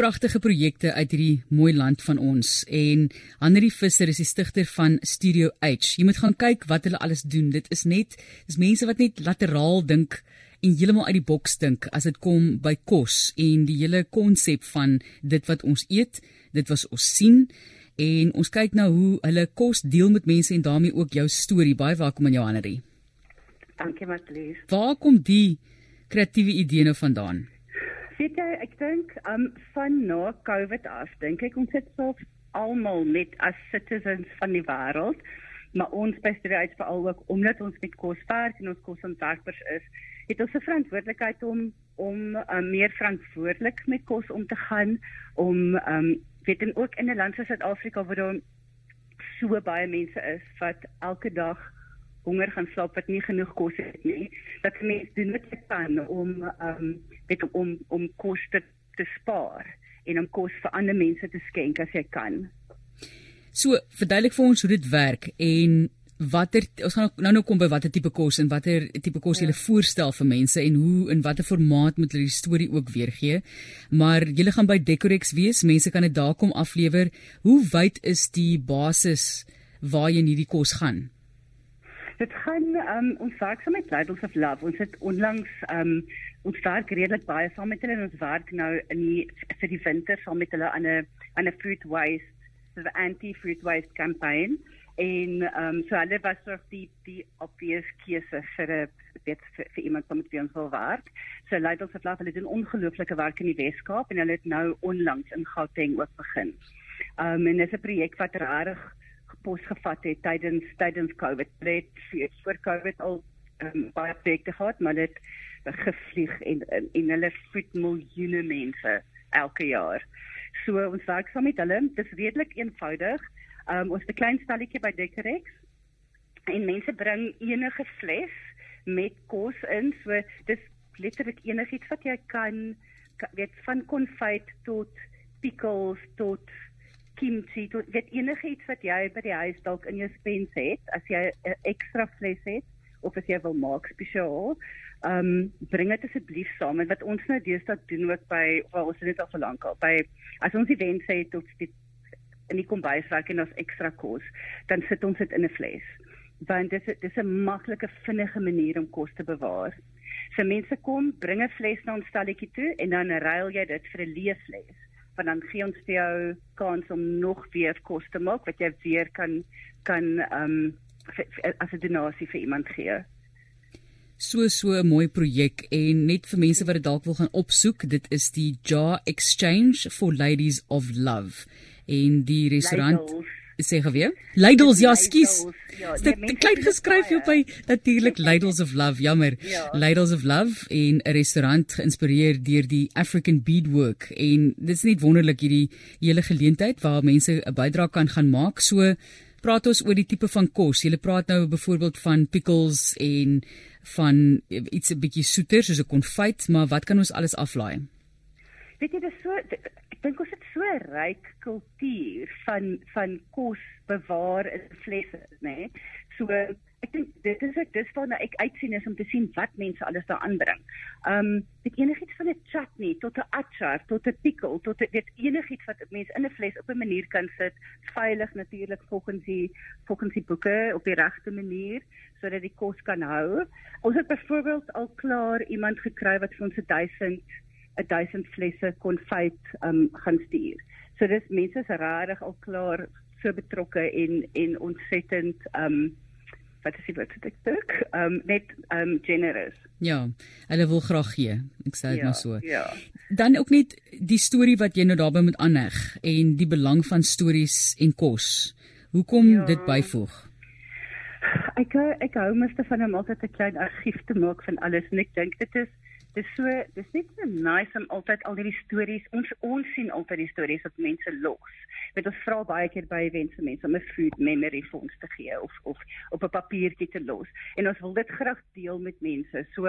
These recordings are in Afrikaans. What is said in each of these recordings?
pragtige projekte uit hierdie mooi land van ons en Henri Visser is die stigter van Studio H. Jy moet gaan kyk wat hulle alles doen. Dit is net dis mense wat net lateraal dink en heeltemal uit die boks dink as dit kom by kos en die hele konsep van dit wat ons eet, dit wat ons sien en ons kyk nou hoe hulle kos deel met mense en daarmee ook jou storie. Baie welkom aan jou Henri. Dankie Matlies. Waar kom die kreatiewe idee nou vandaan? Weet jy, ek dink um van na COVID af, dink ek ons het so almal net as citizens van die wêreld, maar ons bestuurheid veral ook omdat ons met kos werk en ons kosontwerpers is, het ons 'n verantwoordelikheid om om um, meer verantwoordelik met kos om te gaan, om um weet en ook in 'n land soos Suid-Afrika waar daar so baie mense is wat elke dag honger gaan slaap wat nie genoeg kos het nie dat mense doen wat hulle kan om um weet om om kos te, te spaar en om kos vir ander mense te skenk as jy kan. So, verduidelik vir ons hoe dit werk en watter ons gaan nou nou kom by watter tipe kos en watter tipe kos jy ja. voorstel vir mense en hoe in watter formaat moet hulle die storie ook weergee. Maar jy gaan by Decorex wees, mense kan dit daar kom aflewer. Hoe wyd is die basis waar jy in hierdie kos gaan? Dit gaan um, ons werk saam met Lidls of Love. Ons het onlangs um, ons werk redelik baie saam met hulle en ons werk nou in die vir die winter saam met hulle aan 'n aan 'n food waste, so the anti food waste campaign en ehm um, so hulle was sort die die obvious keuse vir 'n weet vir, vir iemand wat met ons wil werk. So Lidls of Love hulle doen ongelooflike werk in die Weskaap en hulle het nou onlangs in Gauteng ook begin. Ehm um, en dit is 'n projek wat regtig pos gevat het tydens tydens Covid. Dit voor Covid al um, baie projekte gehad, maar dit gevlieg en en, en hulle voed miljoene mense elke jaar. So ons werk saam met hulle. Dit is redelik eenvoudig. Um, ons het 'n klein stalletjie by Decorex en mense bring enige fles met kos in. So dis letterlik enigiets wat jy kan weet van konfyt tot pickles tot kimchi tot weet enigiets wat jy by die huis dalk in jou spens het as jy 'n ekstra fles het of as jy wil maak spesiaal ehm um, bring dit asseblief saam en wat ons nou deesdae doen ook by waar ons dit al so lank al by as ons events het of die in die kombuis werk en ons ekstra kos dan sit ons dit in 'n fles want dit is dis 'n maklike vinnige manier om kos te bewaar. So mense kom, bring 'n fles na ons stalletjie toe en dan ruil jy dit vir 'n leë fles want dan gee ons vir jou kans om nog weer kos te maak wat jy weer kan kan ehm um, as 'n donasie vir iemand gee. So so 'n mooi projek en net vir mense wat dit dalk wil gaan opsoek, dit is die Jar Exchange for Ladies of Love en die restaurant Lidls sê geweer. Lidls, ja, skus. Ja, dit nee, klein geskryf hier by natuurlik Lidls of Love, jammer. Ja. Lidls of Love en 'n restaurant geïnspireer deur die African beadwork en dit is net wonderlik hierdie hele geleentheid waar mense 'n bydrae kan gaan maak. So praat ons oor die tipe van kos. Jy praat nou byvoorbeeld van pickles en van iets 'n bietjie soeter soos 'n konfyt, maar wat kan ons alles aflaai? Weet jy, dis so dink ons het so ryk kultuur van van kos bewaar in flesse, nê? Nee? So ek dink dit is ek dis waarna ek uitsien is om te sien wat mense alles daar aanbring. Um dit enigiets van 'n chutney tot 'n achar tot 'n pickle tot dit enigiets wat mense in 'n fles op 'n manier kan sit, veilig natuurlik volgens die volgens die boeke op die regte manier sodat die kos kan hou. Ons het byvoorbeeld al klaar iemand gekry wat vir ons 'n 1000 1000 flesse konfyt um gaan stuur. So dis mense is regtig al klaar so betrokke en en ontsettend um wat is die woord wat ek dink? Um net um generous. Ja, hulle wil graag gee. Ek sê dit ja, maar so. Ja. Dan ook net die storie wat jy nou daarby moet aanheg en die belang van stories en kos. Hoekom ja. dit byvoeg? Ek ek hou meeste van om altyd 'n klein argief te maak van alles en ek dink dit is dis so dis net so nice om altyd al hierdie stories ons ons sien altyd die stories wat mense los. Met ons vra baie keer by events vir mense om 'n food memory vir ons te gee of of op 'n papiertjie te los. En ons wil dit graag deel met mense. So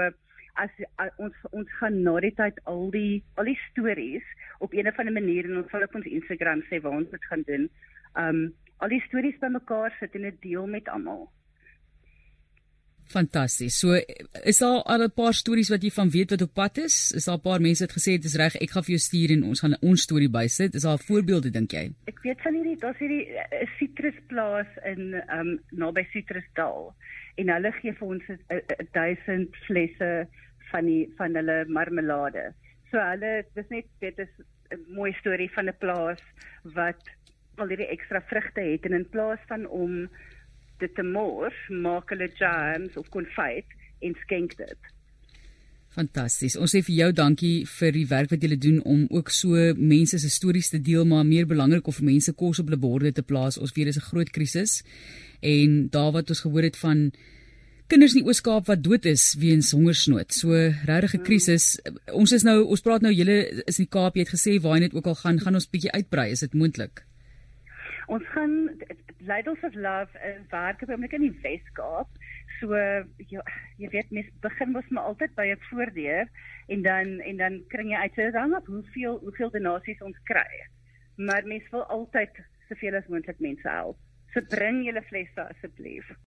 as, as ons ons gaan na die tyd al die al die stories op 'n of ander manier en ons sal op ons Instagram sê waar ons dit gaan doen. Um al die stories bymekaar sit en dit deel met almal. Fantasties. So is daar al 'n paar stories wat jy van weet wat op pad is? Is daar 'n paar mense wat gesê het dis reg, ek gaan vir jou stuur en ons gaan ons storie bysit. Is daar voorbeelde dink jy? Ek weet van hierdie, daar's hierdie eh, sitrusplaas in ehm um, naby Citrusdal en hulle gee vir ons 1000 flesse van die van hulle marmelade. So hulle dis net dit is 'n mooi storie van 'n plaas wat al hierdie ekstra vrugte het en in plaas van om dit te mors, maak hulle jams of konfyt en skenk dit. Fantasties. Ons sê vir jou dankie vir die werk wat jy doen om ook so mense se stories te deel, maar meer belangrik vir mense kos op hulle borde te plaas. Ons weet dis 'n groot krisis. En daar wat ons gehoor het van kinders in die Oos-Kaap wat dood is weens hongersnood. So regtig 'n krisis. Ons is nou ons praat nou julle is in die Kaap, jy het gesê waar jy net ook al gaan, gaan ons bietjie uitbrei, is dit moontlik? Ons gaan Ladles of Love in werk op oomblik in die Weskaap. So jy, jy weet mens begin mos maar altyd by 'n voordeur en dan en dan kry jy uit so dan op hoeveel hoeveel donasies ons kry. Maar mens wil altyd soveel as moontlik mense help. So bring julle flesse asseblief.